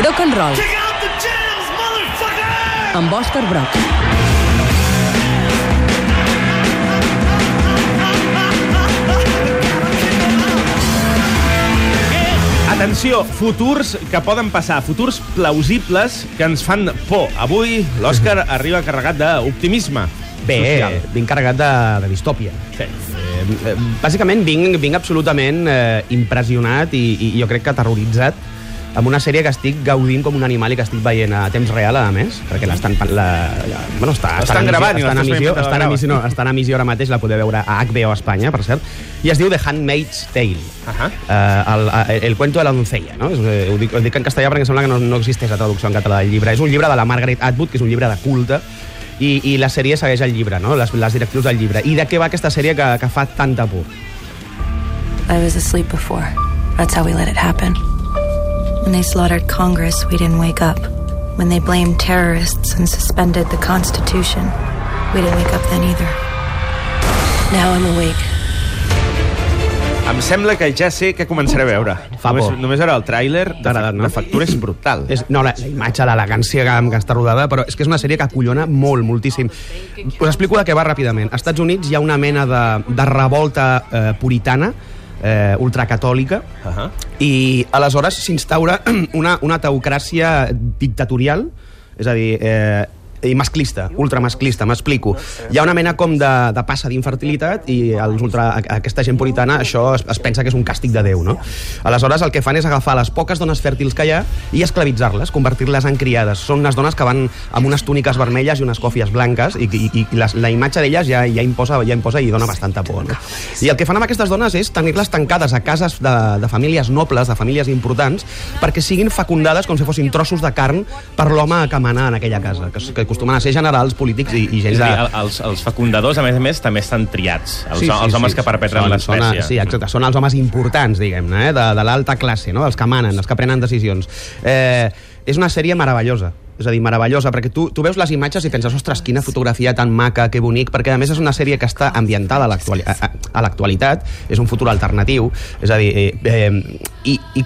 Brock and Roll. Amb Òscar Brock. Atenció, futurs que poden passar, futurs plausibles que ens fan por. Avui l'Òscar arriba carregat d'optimisme. Bé, social. vinc carregat de, de distòpia. Sí. Eh, eh, bàsicament vinc, vinc absolutament eh, impressionat i, i jo crec que aterroritzat amb una sèrie que estic gaudint com un animal i que estic veient a temps real, a més, perquè l'estan... La, la, bueno, està, L'estan està en gravant en l'estàs emissió, la emissió, no, està en emissió ara mateix, la podeu veure a HBO Espanya, per cert, i es diu The Handmaid's Tale. Ahà. Eh, el, el, el cuento de la doncella, no? És, eh, ho, dic, ho dic en castellà perquè em sembla que no, no existeix la traducció en català del llibre. És un llibre de la Margaret Atwood, que és un llibre de culte, i, i la sèrie segueix el llibre, no? les, les directrius del llibre. I de què va aquesta sèrie que, que fa tanta por? I was asleep before. That's how we let it happen. When they slaughtered Congress, we didn't wake up. When they blamed terrorists and suspended the Constitution, we didn't wake up then either. Now I'm awake. Em sembla que ja sé què començaré a veure. Fa només, por. només era el tràiler, de, agradat, no? la factura és brutal. És, no, la, la imatge, l'elegància que, que està rodada, però és que és una sèrie que acollona molt, moltíssim. Us explico de què va ràpidament. Als Estats Units hi ha una mena de, de revolta eh, puritana, eh, ultracatòlica, Uh -huh. i aleshores s'instaura una, una teocràcia dictatorial, és a dir, eh, i masclista, ultramasclista, m'explico. Hi ha una mena com de, de passa d'infertilitat i els ultra, aquesta gent puritana això es, es pensa que és un càstig de Déu, no? Aleshores el que fan és agafar les poques dones fèrtils que hi ha i esclavitzar-les, convertir-les en criades. Són unes dones que van amb unes túniques vermelles i unes còfies blanques i, i, i les, la imatge d'elles ja, ja, imposa, ja imposa i dona bastanta por. No? I el que fan amb aquestes dones és tenir-les tancades a cases de, de famílies nobles, de famílies importants, perquè siguin fecundades com si fossin trossos de carn per l'home que mana en aquella casa, que, que acostumen a ser generals, polítics i, i a de... el- els, els fecundadors, a més a més, també estan triats. Els, els homes que perpetren l'espècie. Sí, exacte, són els homes importants, diguem-ne, eh, de, de l'alta classe, no? els que manen, els que prenen decisions. Eh, és una sèrie meravellosa, és a dir, meravellosa, perquè tu, tu veus les imatges i penses, ostres, quina fotografia tan maca, que bonic, perquè a més és una sèrie que està ambientada a l'actualitat, és un futur alternatiu, és a dir, eh, eh, i, i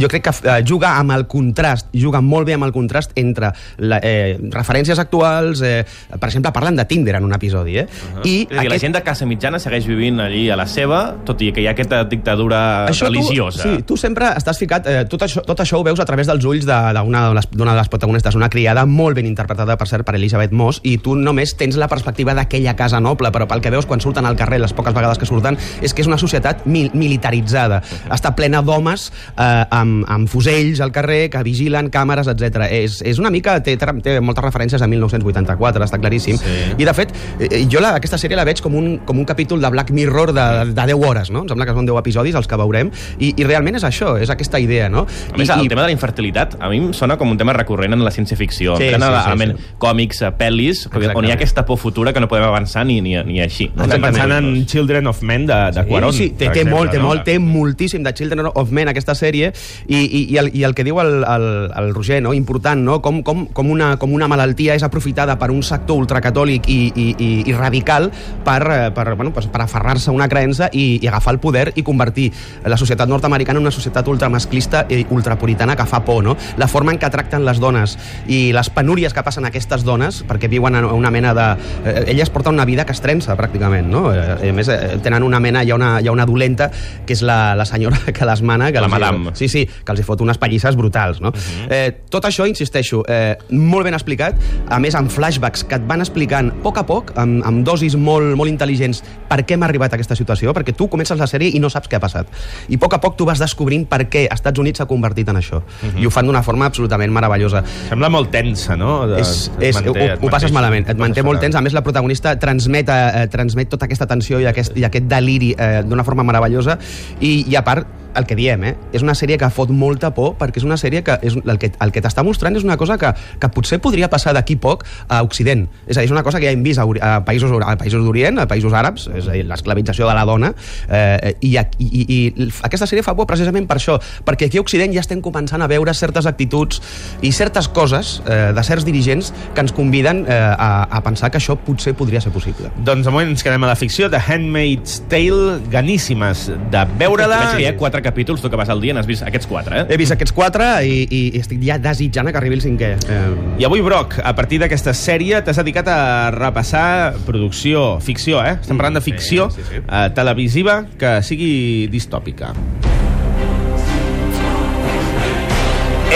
jo crec que eh, juga amb el contrast, juga molt bé amb el contrast entre la, eh, referències actuals, eh, per exemple, parlen de Tinder en un episodi, eh? Uh -huh. És a dir, la gent de casa mitjana segueix vivint allí a la seva, tot i que hi ha aquesta dictadura religiosa. Tu, sí, tu sempre estàs ficat... Eh, tot, això, tot això ho veus a través dels ulls d'una de, de, les- de les protagonistes, una criada molt ben interpretada, per cert, per Elisabeth Moss, i tu només tens la perspectiva d'aquella casa noble, però pel que veus quan surten al carrer, les poques vegades que surten, és que és una societat mil militaritzada. Està plena d'homes eh, amb, amb fusells al carrer que vigilen càmeres, etc. És, és una mica... Té, té moltes referències a 1984, està claríssim. Sí. I, de fet, eh, jo la, aquesta sèrie la veig com un, com un capítol de Black Mirror de, de 10 hores, no? Em sembla que són 10 episodis els que veurem, i, i realment és això, és aquesta idea, no? A més, I, el tema de la infertilitat a mi em sona com un tema recurrent en la ciència-ficció. Sí, Sí, sí, sí, sí, còmics, eh, pel·lis, perquè on hi ha aquesta por futura que no podem avançar ni, ni, ni així. No? Estem pensant en Children of Men de, de Quaron. Sí, sí, té, té exemple, molt, té no? molt, té moltíssim de Children of Men aquesta sèrie i, i, i, el, i el que diu el, el, el Roger, no? important, no? Com, com, com, una, com una malaltia és aprofitada per un sector ultracatòlic i, i, i, i radical per, eh, per, bueno, pues, per aferrar-se a una creença i, i agafar el poder i convertir la societat nord-americana en una societat ultramasclista i ultrapuritana que fa por, no? La forma en què tracten les dones i les penúries que passen aquestes dones, perquè viuen en una mena de... Eh, elles porten una vida castrença, pràcticament, no? Eh, a més, eh, tenen una mena... Hi ha una, hi ha una dolenta, que és la, la senyora que les mana... Que La els hi- madame. Sí, sí, que els hi fot unes pallisses brutals, no? Uh -huh. Eh, tot això, insisteixo, eh, molt ben explicat, a més amb flashbacks que et van explicant a poc a poc, amb, amb dosis molt, molt intel·ligents, per què hem arribat a aquesta situació, perquè tu comences la sèrie i no saps què ha passat. I a poc a poc tu vas descobrint per què Estats Units s'ha convertit en això. Uh -huh. I ho fan d'una forma absolutament meravellosa. Sembla molt tensa, no? De, És, és, manté- ho, ho passes malament, et manté molt tens. A més, la protagonista transmet, eh, transmet tota aquesta tensió i aquest, i aquest deliri eh, d'una forma meravellosa. I, I a part, el que diem, eh? és una sèrie que fot molta por perquè és una sèrie que és, el que, el que t'està mostrant és una cosa que, que potser podria passar d'aquí poc a Occident. És a dir, és una cosa que ja hem vist a, a països, a països d'Orient, a països àrabs, és a dir, l'esclavització de la dona, eh, i, i, i, i aquesta sèrie fa por precisament per això, perquè aquí a Occident ja estem començant a veure certes actituds i certes coses eh, de certs dirigents que ens conviden eh, a, a pensar que això potser podria ser possible. Doncs de moment ens quedem a la ficció de Handmaid's Tale, ganíssimes de veure-la. Ha quatre capítols, tu que vas al dia, n'has vist aquests quatre, eh? He vist aquests quatre i, i, i estic ja desitjant que arribi el cinquè. Eh, I avui, Broc, a partir d'aquesta sèrie t'has dedicat a repassar producció, ficció, eh? Estem parlant de ficció Sí, sí, sí. eh, televisiva que sigui distòpica.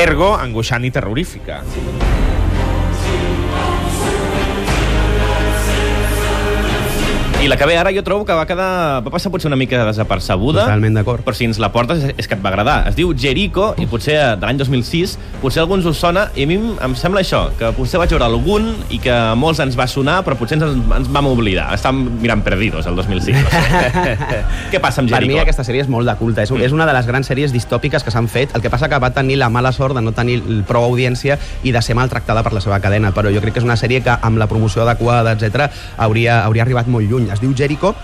Ergo, angoixant i terrorífica. I la que ve ara jo trobo que va quedar... va passar potser una mica desapercebuda. Totalment d'acord. Però si ens la portes és, és que et va agradar. Es diu Jericho i potser de l'any 2006, potser alguns us sona, i a mi em- em sembla això, que potser vaig veure algun i que a molts ens va sonar, però potser ens, ens vam oblidar. Estàvem mirant Perdidos, el 2005. No sé. Què passa amb Per Jericho? mi aquesta sèrie és molt de culte. És, és una de les grans sèries distòpiques que s'han fet. El que passa que va tenir la mala sort de no tenir prou audiència i de ser maltractada per la seva cadena. Però jo crec que és una sèrie que amb la promoció adequada, etc hauria, hauria arribat molt lluny. Es diu Jericho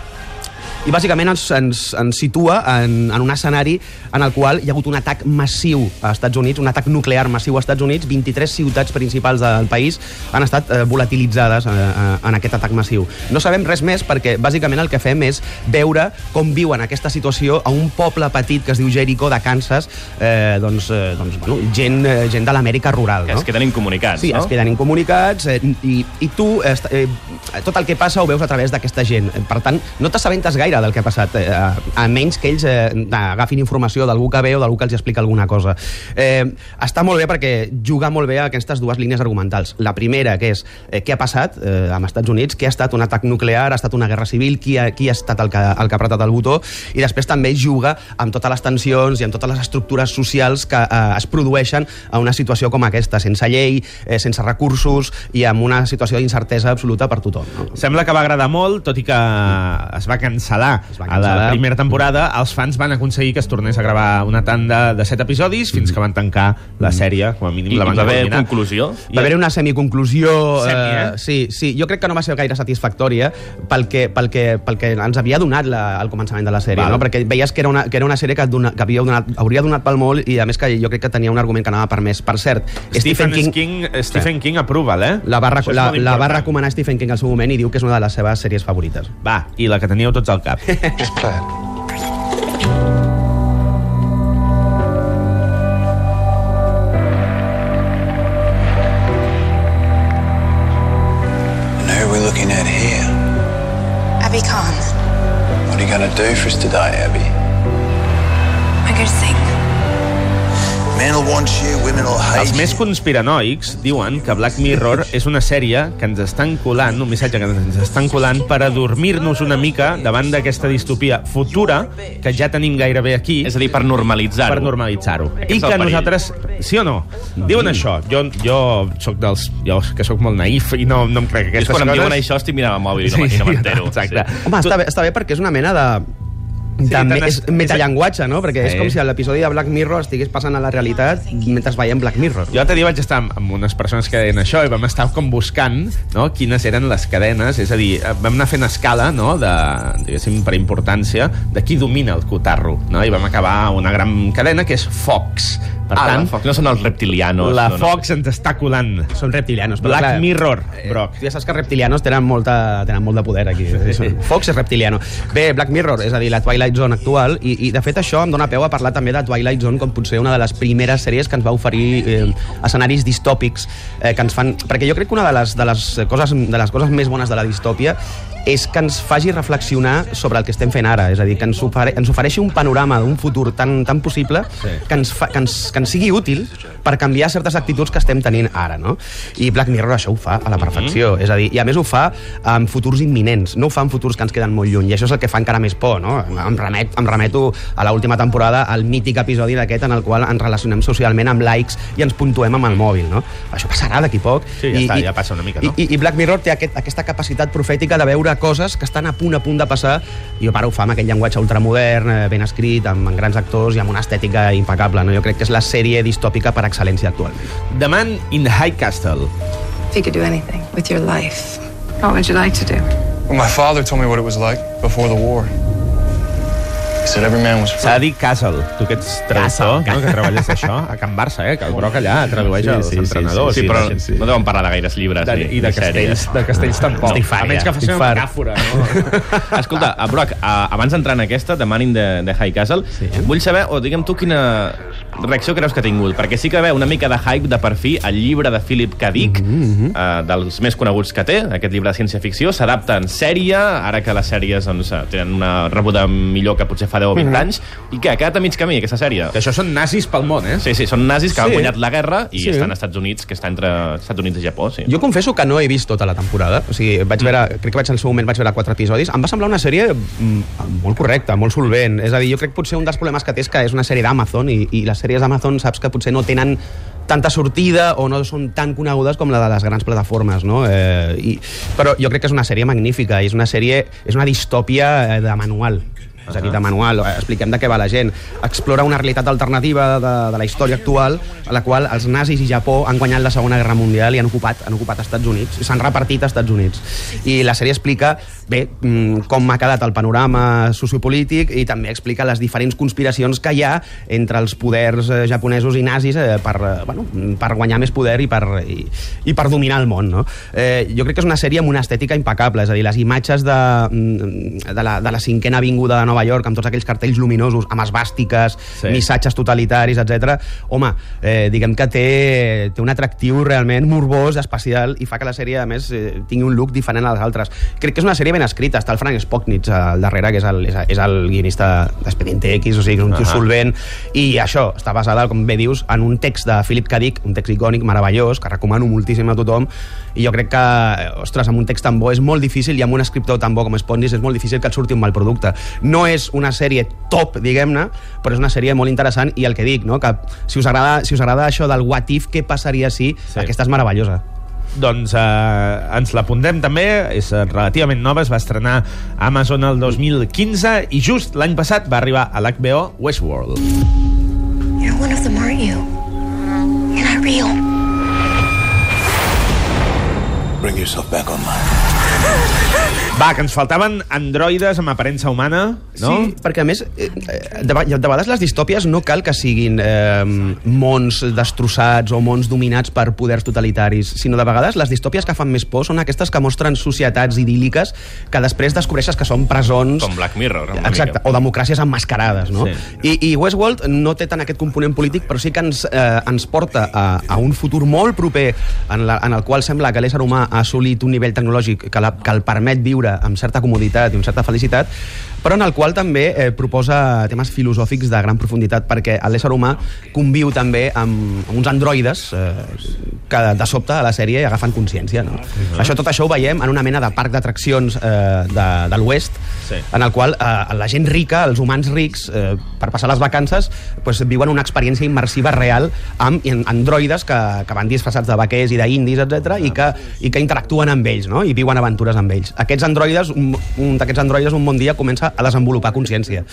i bàsicament ens, ens, ens situa en, en un escenari en el qual hi ha hagut un atac massiu a Estats Units, un atac nuclear massiu a Estats Units, 23 ciutats principals del país han estat eh, volatilitzades eh, eh, en aquest atac massiu. No sabem res més perquè bàsicament el que fem és veure com viuen aquesta situació a un poble petit que es diu Jericho de Kansas, eh, doncs, eh, doncs bueno, gent, eh, gent de l'Amèrica rural. Que no? es queden incomunicats, Sí, no? es queden incomunicats eh, i, i tu eh, eh, tot el que passa ho veus a través d'aquesta gent. Per tant, no t'assabentes gaire del que ha passat, eh, a, a menys que ells eh, agafin informació d'algú que ve o d'algú que els explica alguna cosa. Eh, està molt bé perquè juga molt bé aquestes dues línies argumentals. La primera, que és eh, què ha passat eh, amb Estats Units, què ha estat un atac nuclear, ha estat una guerra civil, qui ha, qui ha estat el que, el que ha apretat el botó, i després també juga amb totes les tensions i amb totes les estructures socials que eh, es produeixen a una situació com aquesta, sense llei, eh, sense recursos i amb una situació d'incertesa absoluta per tothom. No? Sembla que va agradar molt, tot i que es va cancel·lar Va a la primera temporada. Els fans van aconseguir que es tornés a gravar una tanda de set episodis fins que van tancar la sèrie, com a mínim I, la van va haver culminar. conclusió? Va haver una semiconclusió... Semi, eh? eh, sí, sí, jo crec que no va ser gaire satisfactòria pel que, pel que, pel que ens havia donat la, al començament de la sèrie, Val. no? perquè veies que era una, que era una sèrie que, dona, que havia donat, hauria donat pel molt i a més que jo crec que tenia un argument que anava per més. Per cert, Stephen, King, King, Stephen King approval, eh? la va, la, la va recomanar Stephen King al seu moment i diu que és una de les seves sèries favorites. Va, i la que teníeu tots al cap. Just play it. And who are we looking at here? Abby Khan. What are you going to do for us today, Abby? I'm going to sing. Els més conspiranoics diuen que Black Mirror és una sèrie que ens estan colant, un missatge que ens estan colant per adormir-nos una mica davant d'aquesta distopia futura que ja tenim gairebé aquí És a dir, per normalitzar-ho. per normalitzar-ho. I que nosaltres... Sí o no? Diuen això. Jo, jo soc dels... Jo que sóc molt naïf i no, no em crec És aquestes quan em coses. diuen això estic mirant el mòbil i no, i no m'entero. Exacte. Home, està bé, està bé perquè és una mena de tant me, és- és metallenguatge, no? Perquè és Sí. com si l'episodi de Black Mirror estigués passant a la realitat mentre veiem Black Mirror. Jo l'altre dia vaig estar amb, unes persones que deien això i vam estar com buscant no, quines eren les cadenes, és a dir, vam anar fent escala no, de, diguéssim, per importància, de qui domina el cotarro, no? i vam acabar una gran cadena que és Fox. Per Ah, tant, la Fox, no són els reptilianos. la no, no. Fox ens està colant. Són reptilianos. però Black clar, Mirror, eh, Brock. Tu ja saps que els reptilianos tenen, molta, tenen molt de poder aquí. Sí. Fox és reptiliano. Bé, Black Mirror, és a dir, la Twilight Zone actual, i, i de fet això em dóna peu a parlar també de Twilight Zone com potser una de les primeres sèries que ens va oferir eh, escenaris distòpics eh, que ens fan... Perquè jo crec que una de les, de, les coses, de les coses més bones de la distòpia és que ens faci reflexionar sobre el que estem fent ara, és a dir, que ens, ofere, ens ofereixi un panorama d'un futur tan, tan possible Sí. que, ens fa, que, ens, que ens sigui útil per canviar certes actituds que estem tenint ara, no? I Black Mirror això ho fa a la perfecció, és a dir, i a més ho fa amb futurs imminents, no ho fa en futurs que ens queden molt lluny, i això és el que fa encara més por, no? Em, remet, em remeto a l'última temporada al mític episodi d'aquest en el qual ens relacionem socialment amb likes i ens puntuem amb el mòbil, no? Això passarà d'aquí poc. Sí, ja està, ja passa una mica, no? I, i Black Mirror té aquest, aquesta capacitat profètica de veure coses que estan a punt a punt de passar i jo pare ho fa amb aquell llenguatge ultramodern, eh, ben escrit, amb, amb grans actors i amb una estètica impecable. No? Jo crec que és la sèrie distòpica per excel·lència actualment. The Man in High Castle. If you could do anything with your life, what would you like to do? Well, my father told me what it was like before the war. S'ha de dir Castle, tu que ets traductor, no? que treballes això, a Can Barça, eh? que el Broc allà tradueix Sí, els sí, sí, entrenadors. Sí, i però de- no deuen parlar de gaires llibres de, ni, I de ni castells, de castells tampoc. Estic fart, a menys que faci una metàfora. No? Escolta, a Brock, a, abans d'entrar en aquesta, The Manning de, de High Castle, sí. vull saber, o digue'm tu, quina reacció creus que ha tingut? Perquè sí que ve una mica de hype de per fi el llibre de Philip K. Dick, mm -hmm. uh, dels més coneguts que té, aquest llibre de ciència-ficció, s'adapta en sèrie, ara que les sèries doncs, eh, tenen una rebuda millor que potser fa 10 o 20 anys, i què, ha quedat a mig camí, aquesta sèrie? Que això són nazis pel món, eh? Sí, sí, són nazis que Sí. han guanyat la guerra i Sí. estan als Estats Units, que està entre Estats Units i Japó, sí. Jo confesso que no he vist tota la temporada. O sigui, vaig veure, crec que vaig en el seu moment vaig veure quatre episodis. Em va semblar una sèrie mm, molt correcta, molt solvent. És a dir, jo crec que potser un dels problemes que té és que és una sèrie d'Amazon i, i les sèries d'Amazon saps que potser no tenen tanta sortida o no són tan conegudes com la de les grans plataformes, no? Eh, i, però jo crec que és una sèrie magnífica, i és una sèrie, és una distòpia eh, de manual. És a dir, de manual, eh, expliquem de què va la gent. Explora una realitat alternativa de, de la història actual, a la qual els nazis i Japó han guanyat la Segona Guerra Mundial i han ocupat, han ocupat Estats Units, s'han repartit a Estats Units. I la sèrie explica, bé, mm, com ha quedat el panorama sociopolític i també explica les diferents conspiracions que hi ha entre els poders eh, japonesos i nazis eh, per, bueno, per guanyar més poder i per, i, i per dominar el món. No? Eh, jo crec que és una sèrie amb una estètica impecable, és a dir, les imatges de, mm, de, la, de la cinquena avinguda de Nova York, amb tots aquells cartells luminosos, amb esbàstiques, Sí. missatges totalitaris, etc. Home, eh, diguem que té, té un atractiu realment morbós, especial, i fa que la sèrie, a més, eh, tingui un look diferent als altres. Crec que és una sèrie ben escrita. Està el Frank Spocknitz al darrere, que és el, és, és el guionista d'Expediente X, o sigui, és un tio Ahà. solvent, i això està basada, com bé dius, en un text de Philip K. Dick, un text icònic, meravellós, que recomano moltíssim a tothom, i jo crec que, eh, ostres, amb un text tan bo és molt difícil, i amb un escriptor tan bo com Spondis és molt difícil que et surti un mal producte. No és una sèrie top, diguem-ne, però és una sèrie molt interessant, i el que dic, no? que si us agrada, si us agrada això del what if, què passaria si, Sí. aquesta és meravellosa. Doncs eh, ens l'apuntem també, és eh, relativament nova, es va estrenar a Amazon el 2015 i just l'any passat va arribar a l'HBO Westworld. You're one of them, aren't you? You're not real. Bring yourself back online. Va, que ens faltaven androides amb aparença humana, no? Sí, perquè a més, eh, eh, de, de vegades les distòpies no cal que siguin eh, mons destrossats o mons dominats per poders totalitaris, sinó de vegades les distòpies que fan més por són aquestes que mostren societats idíl·liques que després descobreixes que són presons... Com Black Mirror. Exacte, mica. o democràcies emmascarades, no? Sí. I, I Westworld no té tant aquest component polític, però sí que ens, eh, ens porta a, a un futur molt proper en, la, en el qual sembla que l'ésser humà ha assolit un nivell tecnològic que, la, que el permet viure amb certa comoditat i amb certa felicitat, però en el qual també eh, proposa temes filosòfics de gran profunditat, perquè l'ésser humà conviu també amb, amb uns androides eh, que de sobte a la sèrie agafen consciència. No? Uh -huh. això, tot això ho veiem en una mena de parc d'atraccions eh, de, de l'oest, Sí. en el qual eh, la gent rica, els humans rics, eh, per passar les vacances, pues, viuen una experiència immersiva real amb androides que, que van disfressats de vaquers i d'indis, etc i, que, i que interactuen amb ells, no? i viuen aventures amb ells. Aquests androides, un, un d'aquests androides un bon dia comença a desenvolupar consciència.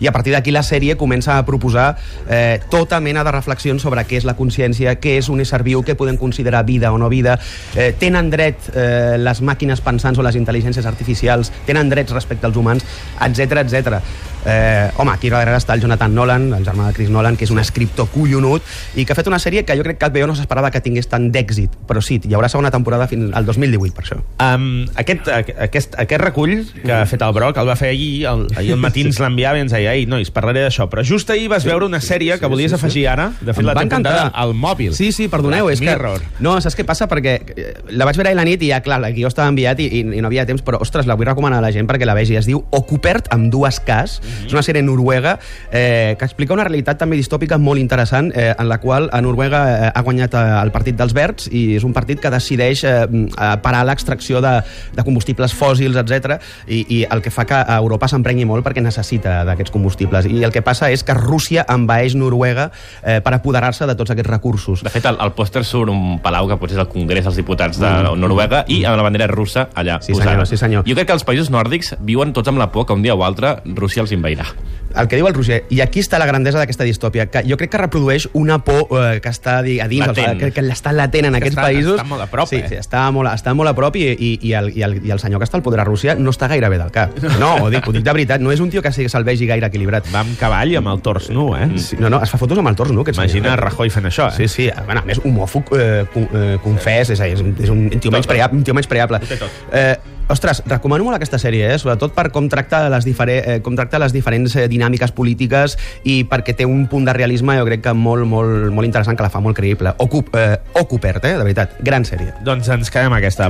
I a partir d'aquí la sèrie comença a proposar eh, tota mena de reflexions sobre què és la consciència, què és un ésser viu, què podem considerar vida o no vida, eh, tenen dret eh, les màquines pensants o les intel·ligències artificials, tenen drets respecte als humans, etc etc. Eh, home, aquí darrere està el Jonathan Nolan, el germà de Chris Nolan, que és un escriptor collonut i que ha fet una sèrie que jo crec que HBO no s'esperava que tingués tant d'èxit, però sí, hi haurà segona temporada fins al 2018, per això. Um, aquest, aquest, aquest recull que ha fet el Broc, el va fer ahir, el, ahir al matí ens l'enviava i ens deia, ei, nois, parlaré d'això. Però just ahir vas veure una sèrie que volies afegir ara, de fet Em la apuntada encantar. al mòbil. Sí, sí, perdoneu, Black és que... Mirror. No, saps què passa? Perquè eh, la vaig veure ahir a la nit i ja, clar, el guió estava enviat i, i, i no havia temps, però, ostres, la vull recomanar a la gent perquè la vegi. Es diu Ocupert amb dues Ks. Mhm. És una sèrie noruega eh, que explica una realitat també distòpica molt interessant, eh, en la qual a Noruega eh, ha guanyat eh, el partit dels verds i és un partit que decideix eh, eh, parar l'extracció de, de combustibles fòssils, etc. I, i el que fa que Europa s'emprengui molt perquè necessita d'aquests combustibles. I el que passa és que Rússia envaeix Noruega eh, per apoderar-se de tots aquests recursos. De fet, al, al pòster surt un palau que potser és el Congrés dels Diputats de Noruega i amb la bandera russa allà Mm. Sí, posada. senyor, sí, senyor. Jo crec que els països nòrdics viuen tots amb la por que un dia o altre Rússia els invairà. el que diu el Roger, i aquí està la grandesa d'aquesta distòpia, que jo crec que reprodueix una por eh, que està a dins, Latent. el, que, que l'està latent en Que aquests està- països. està molt a prop, sí, eh? Sí, està molt, està molt a prop i, i, i, el, i, el, i el senyor que està al poder a Rússia no està gaire bé del cap. No, ho dic, ho dic de veritat, no és un tio que sigui- se'l vegi gaire equilibrat. Va amb cavall i amb el tors nu, eh? Sí, no, no, es fa fotos amb el tors nu, aquest Imagina senyor. Rajoy fent això, Sí, eh? sí, bueno, a més, homòfob eh, eh, confés, és, és, un- és un tio menys preable. Un tio menys preable. té tot. Eh, ostres, recomano molt aquesta sèrie, eh? sobretot per com tracta les, difere, eh, com tracta les diferents eh, dinàmiques polítiques i perquè té un punt de realisme, jo crec que molt, molt, molt interessant, que la fa molt creïble. Ocup, eh, Ocupert, eh? de veritat, gran sèrie. Doncs ens quedem aquesta.